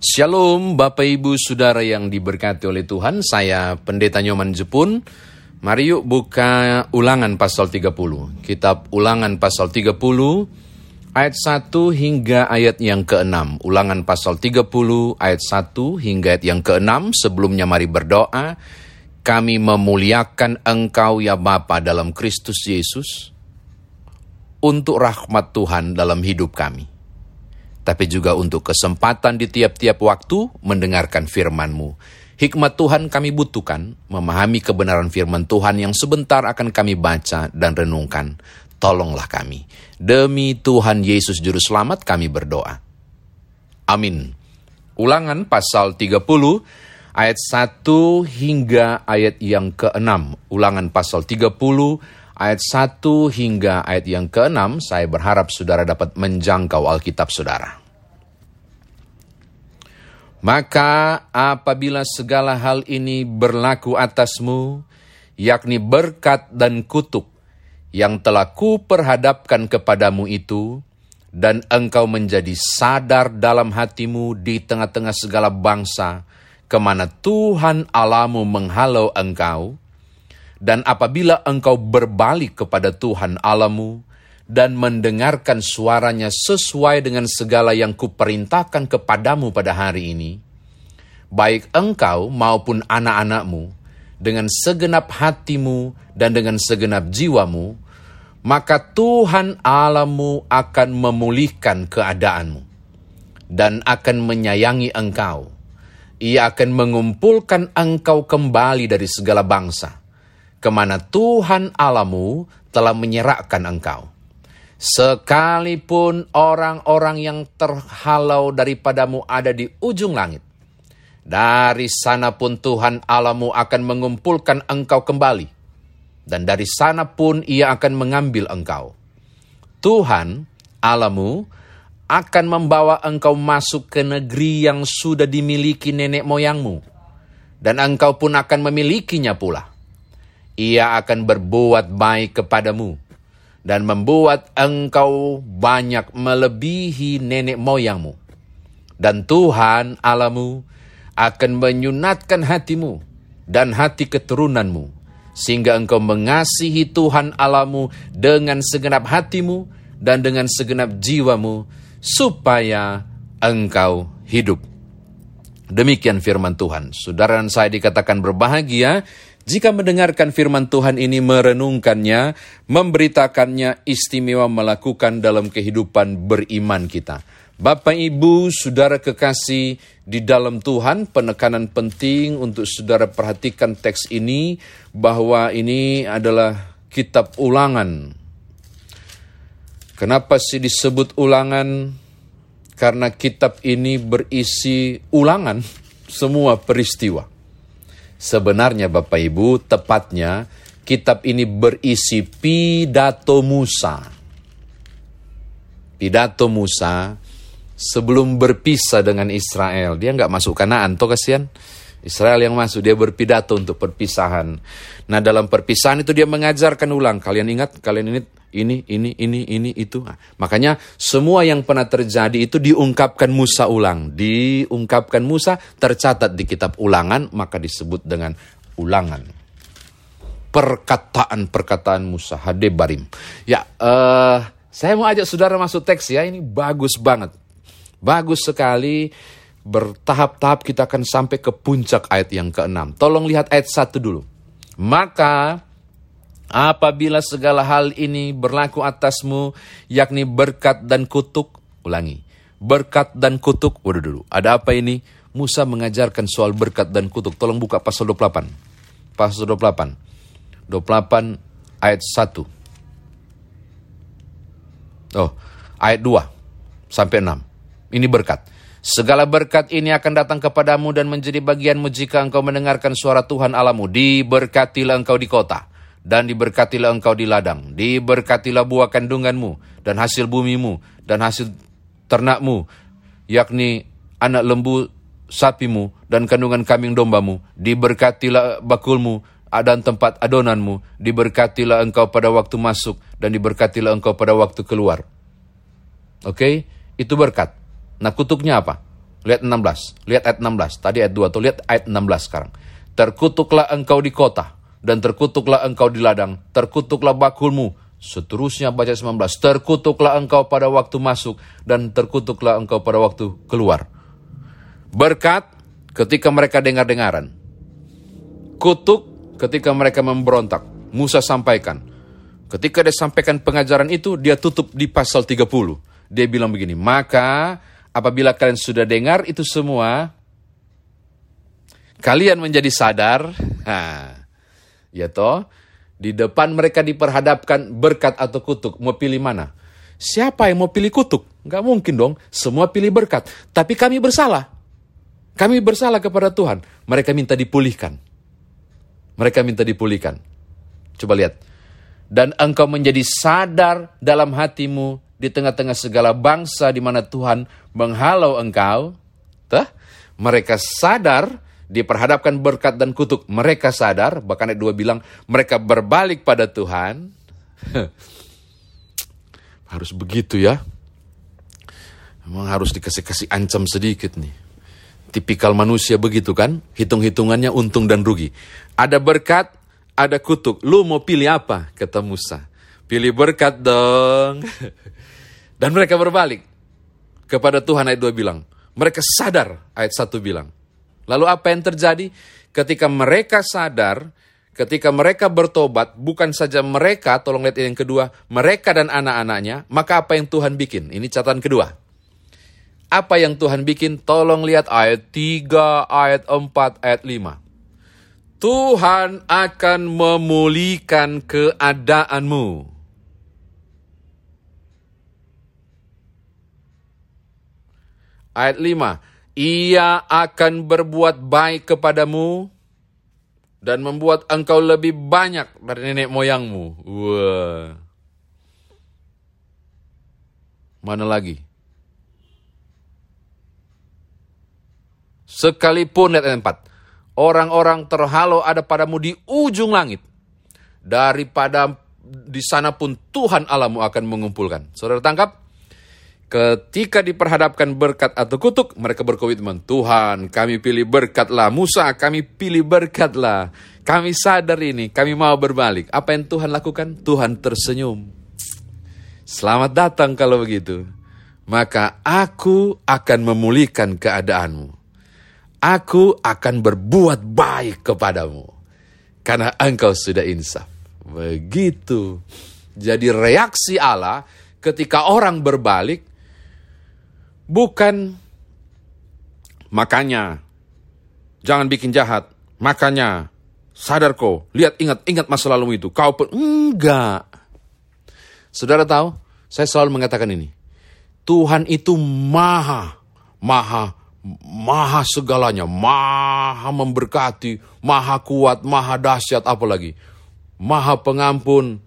Shalom Bapak Ibu Saudara yang diberkati oleh Tuhan, saya Pendeta Nyoman Jepun. Mari yuk buka ulangan pasal 30. Kitab ulangan pasal 30 ayat 1 hingga ayat yang ke-6. Ulangan pasal 30 ayat 1 hingga ayat yang ke-6. Sebelumnya mari berdoa. Kami memuliakan Engkau ya Bapa dalam Kristus Yesus untuk rahmat Tuhan dalam hidup kami tapi juga untuk kesempatan di tiap-tiap waktu mendengarkan firman-Mu. Hikmat Tuhan kami butuhkan, memahami kebenaran firman Tuhan yang sebentar akan kami baca dan renungkan. Tolonglah kami. Demi Tuhan Yesus Juru Selamat kami berdoa. Amin. Ulangan pasal 30 ayat 1 hingga ayat yang ke-6. Ulangan pasal 30 ayat 1 hingga ayat yang ke-6, saya berharap saudara dapat menjangkau Alkitab saudara. Maka apabila segala hal ini berlaku atasmu, yakni berkat dan kutuk yang telah kuperhadapkan kepadamu itu, dan engkau menjadi sadar dalam hatimu di tengah-tengah segala bangsa, ke mana Tuhan Alamu menghalau engkau, dan apabila engkau berbalik kepada Tuhan Alamu dan mendengarkan suaranya sesuai dengan segala yang kuperintahkan kepadamu pada hari ini, baik engkau maupun anak-anakmu, dengan segenap hatimu dan dengan segenap jiwamu, maka Tuhan Alamu akan memulihkan keadaanmu dan akan menyayangi engkau. Ia akan mengumpulkan engkau kembali dari segala bangsa ke mana Tuhan Alamu telah menyerahkan engkau. Sekalipun orang-orang yang terhalau daripadamu ada di ujung langit, dari sana pun Tuhan Alamu akan mengumpulkan engkau kembali, dan dari sana pun ia akan mengambil engkau. Tuhan Alamu akan membawa engkau masuk ke negeri yang sudah dimiliki nenek moyangmu, dan engkau pun akan memilikinya pula ia akan berbuat baik kepadamu dan membuat engkau banyak melebihi nenek moyangmu. Dan Tuhan alamu akan menyunatkan hatimu dan hati keturunanmu, sehingga engkau mengasihi Tuhan alamu dengan segenap hatimu dan dengan segenap jiwamu, supaya engkau hidup. Demikian firman Tuhan. Saudara dan saya dikatakan berbahagia jika mendengarkan firman Tuhan ini merenungkannya, memberitakannya istimewa melakukan dalam kehidupan beriman kita. Bapak, Ibu, Saudara kekasih di dalam Tuhan, penekanan penting untuk Saudara perhatikan teks ini bahwa ini adalah kitab ulangan. Kenapa sih disebut ulangan? Karena kitab ini berisi ulangan semua peristiwa. Sebenarnya Bapak Ibu, tepatnya kitab ini berisi pidato Musa. Pidato Musa sebelum berpisah dengan Israel. Dia nggak masuk Kanaan, toh kasihan. Israel yang masuk, dia berpidato untuk perpisahan. Nah dalam perpisahan itu dia mengajarkan ulang. Kalian ingat, kalian ini, ini, ini, ini, ini, itu. Nah, makanya semua yang pernah terjadi itu diungkapkan Musa ulang. Diungkapkan Musa, tercatat di kitab ulangan, maka disebut dengan ulangan. Perkataan-perkataan Musa, Hadebarim. Ya, uh, saya mau ajak saudara masuk teks ya, ini bagus banget. Bagus sekali bertahap-tahap kita akan sampai ke puncak ayat yang ke-6. Tolong lihat ayat 1 dulu. Maka apabila segala hal ini berlaku atasmu, yakni berkat dan kutuk, ulangi, berkat dan kutuk, waduh dulu, ada apa ini? Musa mengajarkan soal berkat dan kutuk. Tolong buka pasal 28. Pasal 28. 28 ayat 1. Oh, ayat 2 sampai 6. Ini berkat. Segala berkat ini akan datang kepadamu dan menjadi bagianmu jika engkau mendengarkan suara Tuhan Alamu. Diberkatilah engkau di kota, dan diberkatilah engkau di ladang. Diberkatilah buah kandunganmu, dan hasil bumimu, dan hasil ternakmu, yakni anak lembu sapimu, dan kandungan kambing dombamu. Diberkatilah bakulmu, dan tempat adonanmu. Diberkatilah engkau pada waktu masuk, dan diberkatilah engkau pada waktu keluar. Oke, okay? itu berkat. Nah kutuknya apa? Lihat 16. Lihat ayat 16. Tadi ayat 2 tuh. Lihat ayat 16 sekarang. Terkutuklah engkau di kota. Dan terkutuklah engkau di ladang. Terkutuklah bakulmu. Seterusnya baca 19. Terkutuklah engkau pada waktu masuk. Dan terkutuklah engkau pada waktu keluar. Berkat ketika mereka dengar-dengaran. Kutuk ketika mereka memberontak. Musa sampaikan. Ketika dia sampaikan pengajaran itu, dia tutup di pasal 30. Dia bilang begini, maka apabila kalian sudah dengar itu semua, kalian menjadi sadar, ha, ya toh, di depan mereka diperhadapkan berkat atau kutuk, mau pilih mana? Siapa yang mau pilih kutuk? Gak mungkin dong, semua pilih berkat. Tapi kami bersalah. Kami bersalah kepada Tuhan. Mereka minta dipulihkan. Mereka minta dipulihkan. Coba lihat, dan engkau menjadi sadar dalam hatimu di tengah-tengah segala bangsa di mana Tuhan menghalau engkau. Tuh, mereka sadar diperhadapkan berkat dan kutuk. Mereka sadar, bahkan ayat 2 bilang mereka berbalik pada Tuhan. harus begitu ya. Memang harus dikasih-kasih ancam sedikit nih. Tipikal manusia begitu kan, hitung-hitungannya untung dan rugi. Ada berkat, ada kutuk. Lu mau pilih apa? Kata Musa. Pilih berkat dong. Dan mereka berbalik. Kepada Tuhan ayat 2 bilang. Mereka sadar ayat 1 bilang. Lalu apa yang terjadi? Ketika mereka sadar, ketika mereka bertobat, bukan saja mereka, tolong lihat yang kedua, mereka dan anak-anaknya, maka apa yang Tuhan bikin? Ini catatan kedua. Apa yang Tuhan bikin? Tolong lihat ayat 3, ayat 4, ayat 5. Tuhan akan memulihkan keadaanmu. Ayat 5. Ia akan berbuat baik kepadamu dan membuat engkau lebih banyak dari nenek moyangmu. Wah. Mana lagi? Sekalipun lihat ayat 4 orang-orang terhalau ada padamu di ujung langit. Daripada di sana pun Tuhan Allahmu akan mengumpulkan. Saudara tangkap? Ketika diperhadapkan berkat atau kutuk, mereka berkomitmen, Tuhan kami pilih berkatlah, Musa kami pilih berkatlah. Kami sadar ini, kami mau berbalik. Apa yang Tuhan lakukan? Tuhan tersenyum. Selamat datang kalau begitu. Maka aku akan memulihkan keadaanmu aku akan berbuat baik kepadamu. Karena engkau sudah insaf. Begitu. Jadi reaksi Allah ketika orang berbalik, bukan makanya jangan bikin jahat, makanya sadar kau, lihat ingat ingat masa lalu itu, kau pun enggak. Saudara tahu, saya selalu mengatakan ini. Tuhan itu maha, maha maha segalanya, maha memberkati, maha kuat, maha dahsyat, apalagi maha pengampun,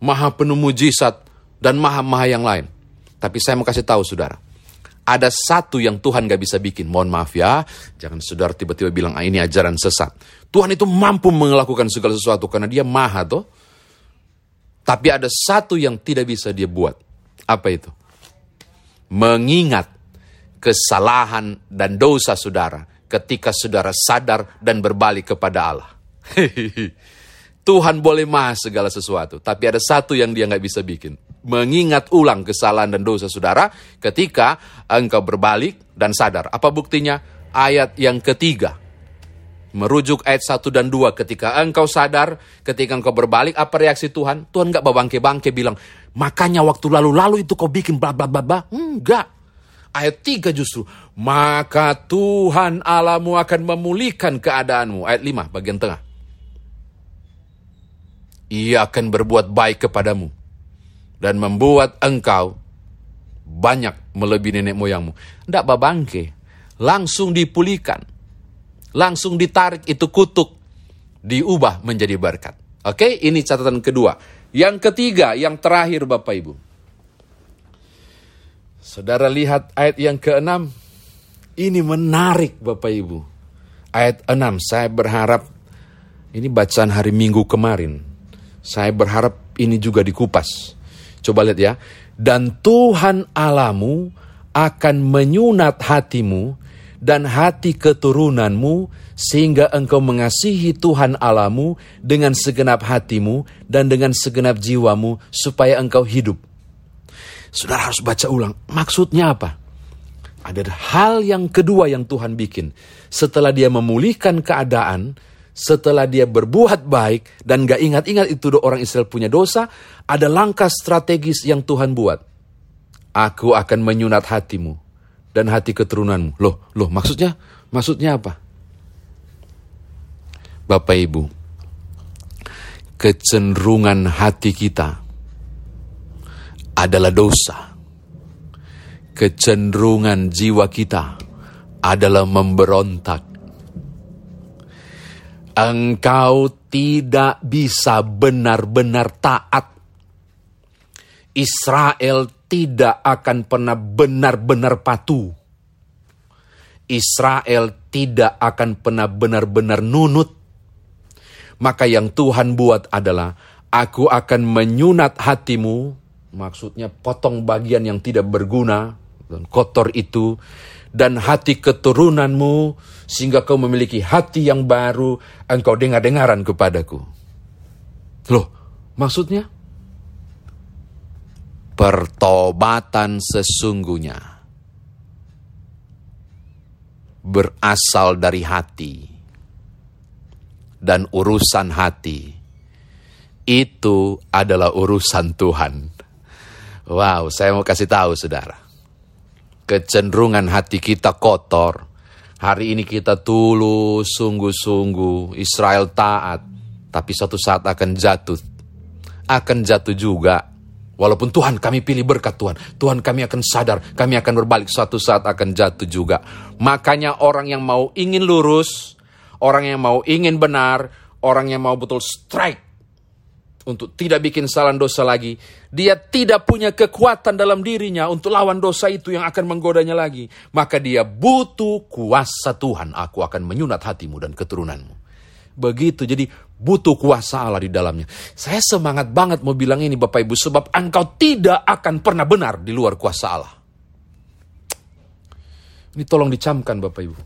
maha penuh mujizat, dan maha-maha yang lain. Tapi saya mau kasih tahu saudara, ada satu yang Tuhan gak bisa bikin. Mohon maaf ya, jangan saudara tiba-tiba bilang, ah, ini ajaran sesat. Tuhan itu mampu melakukan segala sesuatu karena dia maha toh. Tapi ada satu yang tidak bisa dia buat. Apa itu? Mengingat kesalahan dan dosa saudara ketika saudara sadar dan berbalik kepada Allah. Tuhan boleh maha segala sesuatu, tapi ada satu yang dia nggak bisa bikin. Mengingat ulang kesalahan dan dosa saudara ketika engkau berbalik dan sadar. Apa buktinya? Ayat yang ketiga. Merujuk ayat 1 dan 2. Ketika engkau sadar, ketika engkau berbalik, apa reaksi Tuhan? Tuhan nggak babangke-bangke bilang, makanya waktu lalu-lalu itu kau bikin bla bla bla bla. Enggak ayat 3 justru. Maka Tuhan Allahmu akan memulihkan keadaanmu. Ayat 5 bagian tengah. Ia akan berbuat baik kepadamu. Dan membuat engkau banyak melebihi nenek moyangmu. Tidak babangke. Langsung dipulihkan. Langsung ditarik itu kutuk. Diubah menjadi berkat. Oke, ini catatan kedua. Yang ketiga, yang terakhir Bapak Ibu. Saudara lihat ayat yang keenam. Ini menarik Bapak Ibu. Ayat 6, saya berharap ini bacaan hari Minggu kemarin. Saya berharap ini juga dikupas. Coba lihat ya. Dan Tuhan Alamu akan menyunat hatimu dan hati keturunanmu, sehingga engkau mengasihi Tuhan Alamu dengan segenap hatimu dan dengan segenap jiwamu, supaya engkau hidup. Saudara harus baca ulang, maksudnya apa? Ada hal yang kedua yang Tuhan bikin. Setelah dia memulihkan keadaan, setelah dia berbuat baik, dan gak ingat-ingat itu orang Israel punya dosa, ada langkah strategis yang Tuhan buat. Aku akan menyunat hatimu dan hati keturunanmu. Loh, loh maksudnya? Maksudnya apa? Bapak Ibu, kecenderungan hati kita adalah dosa. Kecenderungan jiwa kita adalah memberontak. Engkau tidak bisa benar-benar taat. Israel tidak akan pernah benar-benar patuh. Israel tidak akan pernah benar-benar nunut. Maka yang Tuhan buat adalah, aku akan menyunat hatimu, maksudnya potong bagian yang tidak berguna dan kotor itu, dan hati keturunanmu, sehingga kau memiliki hati yang baru, engkau dengar-dengaran kepadaku. Loh, maksudnya? pertobatan sesungguhnya berasal dari hati dan urusan hati itu adalah urusan Tuhan. Wow, saya mau kasih tahu saudara. Kecenderungan hati kita kotor. Hari ini kita tulus, sungguh-sungguh, Israel taat. Tapi suatu saat akan jatuh. Akan jatuh juga Walaupun Tuhan kami pilih berkat Tuhan, Tuhan kami akan sadar, kami akan berbalik suatu saat akan jatuh juga. Makanya orang yang mau ingin lurus, orang yang mau ingin benar, orang yang mau betul strike untuk tidak bikin salah dosa lagi, dia tidak punya kekuatan dalam dirinya untuk lawan dosa itu yang akan menggodanya lagi. Maka dia butuh kuasa Tuhan, aku akan menyunat hatimu dan keturunanmu. Begitu, jadi butuh kuasa Allah di dalamnya. Saya semangat banget mau bilang ini Bapak Ibu, sebab engkau tidak akan pernah benar di luar kuasa Allah. Ini tolong dicamkan Bapak Ibu.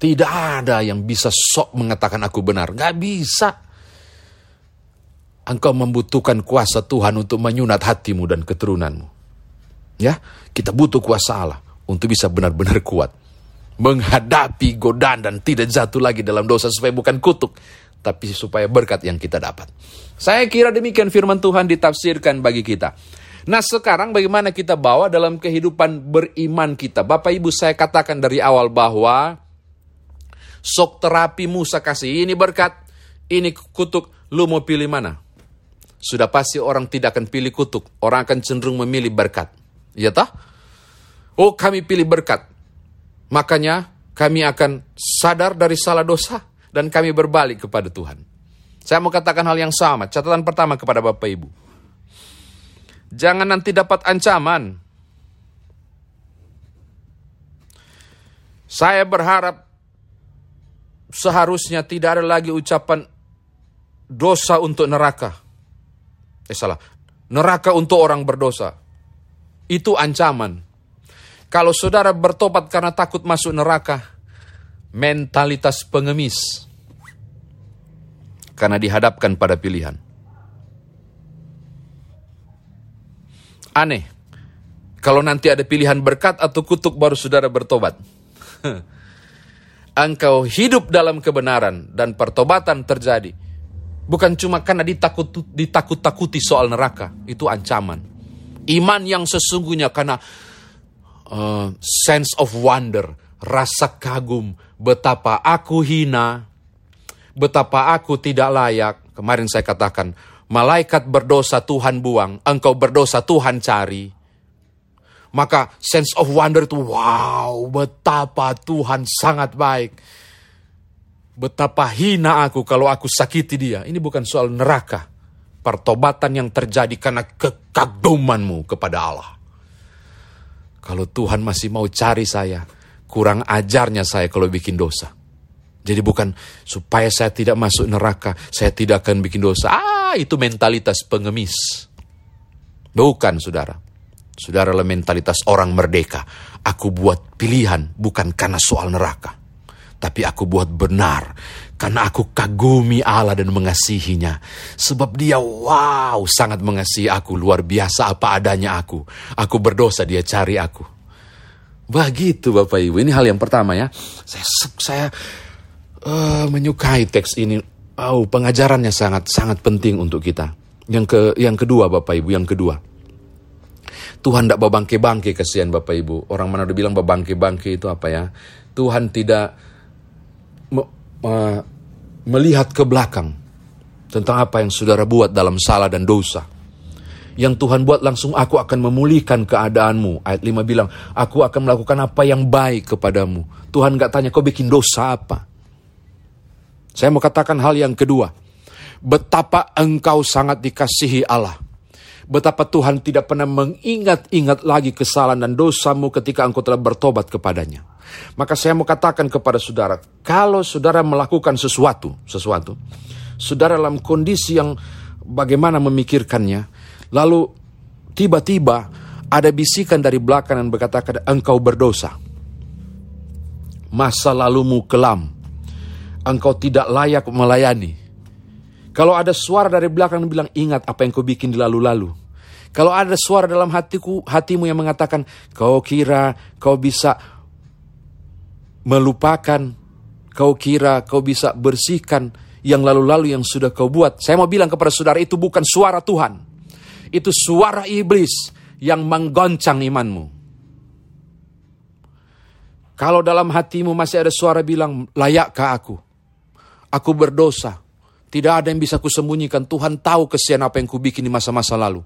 Tidak ada yang bisa sok mengatakan aku benar. Gak bisa. Engkau membutuhkan kuasa Tuhan untuk menyunat hatimu dan keturunanmu. Ya, kita butuh kuasa Allah untuk bisa benar-benar kuat menghadapi godaan dan tidak jatuh lagi dalam dosa supaya bukan kutuk, tapi supaya berkat yang kita dapat. Saya kira demikian firman Tuhan ditafsirkan bagi kita. Nah sekarang bagaimana kita bawa dalam kehidupan beriman kita. Bapak Ibu saya katakan dari awal bahwa sok terapi Musa kasih ini berkat, ini kutuk, lu mau pilih mana? Sudah pasti orang tidak akan pilih kutuk, orang akan cenderung memilih berkat. Ya toh? Oh kami pilih berkat, Makanya kami akan sadar dari salah dosa dan kami berbalik kepada Tuhan. Saya mau katakan hal yang sama. Catatan pertama kepada Bapak Ibu. Jangan nanti dapat ancaman. Saya berharap seharusnya tidak ada lagi ucapan dosa untuk neraka. Eh salah, neraka untuk orang berdosa. Itu ancaman. Kalau saudara bertobat karena takut masuk neraka, mentalitas pengemis. Karena dihadapkan pada pilihan. Aneh. Kalau nanti ada pilihan berkat atau kutuk baru saudara bertobat. Engkau hidup dalam kebenaran dan pertobatan terjadi. Bukan cuma karena ditakut, ditakut-takuti soal neraka. Itu ancaman. Iman yang sesungguhnya karena uh, sense of wonder, rasa kagum, betapa aku hina, betapa aku tidak layak. Kemarin saya katakan, malaikat berdosa Tuhan buang, engkau berdosa Tuhan cari. Maka sense of wonder itu, wow, betapa Tuhan sangat baik. Betapa hina aku kalau aku sakiti dia. Ini bukan soal neraka. Pertobatan yang terjadi karena kekagumanmu kepada Allah. Kalau Tuhan masih mau cari saya, kurang ajarnya saya kalau bikin dosa. Jadi bukan supaya saya tidak masuk neraka, saya tidak akan bikin dosa. Ah, itu mentalitas pengemis. Bukan, saudara. Saudara, mentalitas orang merdeka. Aku buat pilihan bukan karena soal neraka. Tapi aku buat benar karena aku kagumi Allah dan mengasihinya. Sebab dia wow sangat mengasihi aku. Luar biasa apa adanya aku. Aku berdosa dia cari aku. Begitu Bapak Ibu. Ini hal yang pertama ya. Saya, saya uh, menyukai teks ini. Oh, pengajarannya sangat sangat penting untuk kita. Yang ke yang kedua Bapak Ibu, yang kedua. Tuhan tidak babangke-bangke kasihan Bapak Ibu. Orang mana udah bilang babangke-bangke itu apa ya? Tuhan tidak me, uh, melihat ke belakang tentang apa yang saudara buat dalam salah dan dosa. Yang Tuhan buat langsung aku akan memulihkan keadaanmu. Ayat 5 bilang, aku akan melakukan apa yang baik kepadamu. Tuhan gak tanya kau bikin dosa apa. Saya mau katakan hal yang kedua. Betapa engkau sangat dikasihi Allah. Betapa Tuhan tidak pernah mengingat-ingat lagi kesalahan dan dosamu ketika engkau telah bertobat kepadanya. Maka saya mau katakan kepada saudara, kalau saudara melakukan sesuatu, sesuatu, saudara dalam kondisi yang bagaimana memikirkannya, lalu tiba-tiba ada bisikan dari belakang yang berkata engkau berdosa. Masa lalumu kelam. Engkau tidak layak melayani. Kalau ada suara dari belakang yang bilang ingat apa yang kau bikin di lalu-lalu. Kalau ada suara dalam hatiku, hatimu yang mengatakan kau kira kau bisa melupakan, kau kira kau bisa bersihkan yang lalu-lalu yang sudah kau buat. Saya mau bilang kepada saudara itu bukan suara Tuhan. Itu suara iblis yang menggoncang imanmu. Kalau dalam hatimu masih ada suara bilang, layakkah aku? Aku berdosa. Tidak ada yang bisa kusembunyikan. Tuhan tahu kesian apa yang kubikin di masa-masa lalu.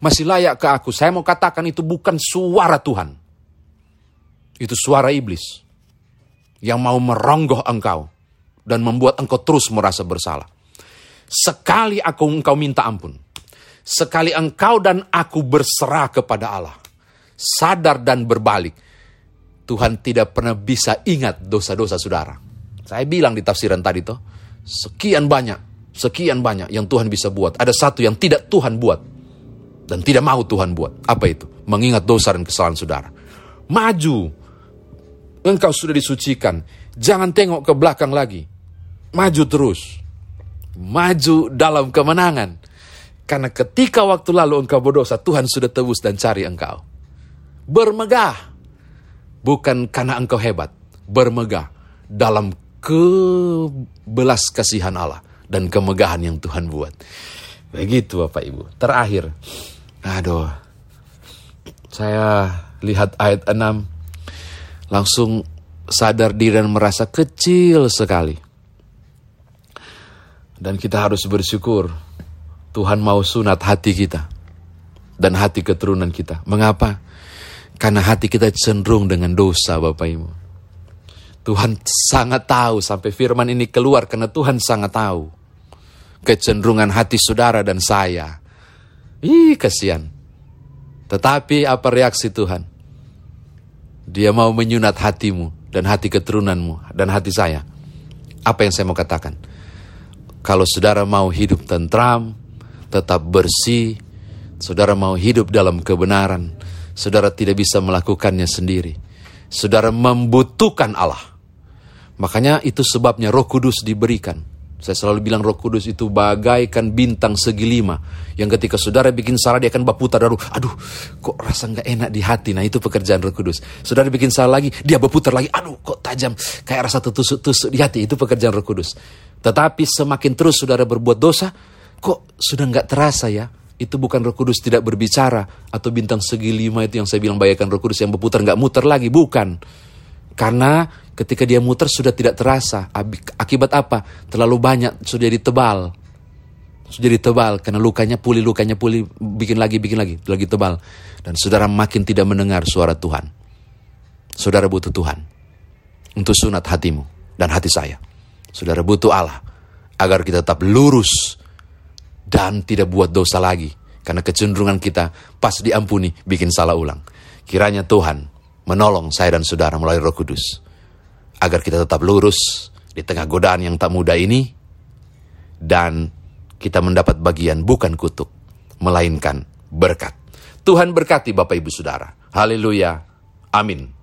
Masih layak ke aku. Saya mau katakan itu bukan suara Tuhan. Itu suara iblis yang mau meronggoh engkau dan membuat engkau terus merasa bersalah. Sekali aku engkau minta ampun, sekali engkau dan aku berserah kepada Allah, sadar dan berbalik, Tuhan tidak pernah bisa ingat dosa-dosa saudara. Saya bilang di tafsiran tadi tuh, sekian banyak, sekian banyak yang Tuhan bisa buat. Ada satu yang tidak Tuhan buat dan tidak mau Tuhan buat. Apa itu? Mengingat dosa dan kesalahan saudara. Maju, engkau sudah disucikan. Jangan tengok ke belakang lagi. Maju terus. Maju dalam kemenangan. Karena ketika waktu lalu engkau berdosa, Tuhan sudah tebus dan cari engkau. Bermegah. Bukan karena engkau hebat. Bermegah. Dalam kebelas kasihan Allah. Dan kemegahan yang Tuhan buat. Begitu Bapak Ibu. Terakhir. Aduh. Saya lihat ayat 6 langsung sadar diri dan merasa kecil sekali. Dan kita harus bersyukur Tuhan mau sunat hati kita dan hati keturunan kita. Mengapa? Karena hati kita cenderung dengan dosa Bapak Ibu. Tuhan sangat tahu sampai firman ini keluar karena Tuhan sangat tahu kecenderungan hati saudara dan saya. Ih, kasihan. Tetapi apa reaksi Tuhan? Dia mau menyunat hatimu dan hati keturunanmu dan hati saya. Apa yang saya mau katakan? Kalau saudara mau hidup tentram, tetap bersih, saudara mau hidup dalam kebenaran, saudara tidak bisa melakukannya sendiri. Saudara membutuhkan Allah. Makanya itu sebabnya Roh Kudus diberikan saya selalu bilang roh kudus itu bagaikan bintang segi lima. Yang ketika saudara bikin salah dia akan berputar daru. Aduh kok rasa nggak enak di hati. Nah itu pekerjaan roh kudus. Saudara bikin salah lagi dia berputar lagi. Aduh kok tajam kayak rasa tertusuk-tusuk di hati. Itu pekerjaan roh kudus. Tetapi semakin terus saudara berbuat dosa. Kok sudah nggak terasa ya. Itu bukan roh kudus tidak berbicara. Atau bintang segi lima itu yang saya bilang bagaikan roh kudus yang berputar nggak muter lagi. Bukan. Karena ketika dia muter sudah tidak terasa. Akibat apa? Terlalu banyak sudah ditebal. Sudah ditebal karena lukanya pulih, lukanya pulih, bikin lagi, bikin lagi, lagi tebal. Dan saudara makin tidak mendengar suara Tuhan. Saudara butuh Tuhan untuk sunat hatimu dan hati saya. Saudara butuh Allah agar kita tetap lurus dan tidak buat dosa lagi. Karena kecenderungan kita pas diampuni bikin salah ulang. Kiranya Tuhan menolong saya dan saudara melalui Roh Kudus agar kita tetap lurus di tengah godaan yang tak mudah ini dan kita mendapat bagian bukan kutuk melainkan berkat. Tuhan berkati Bapak Ibu Saudara. Haleluya. Amin.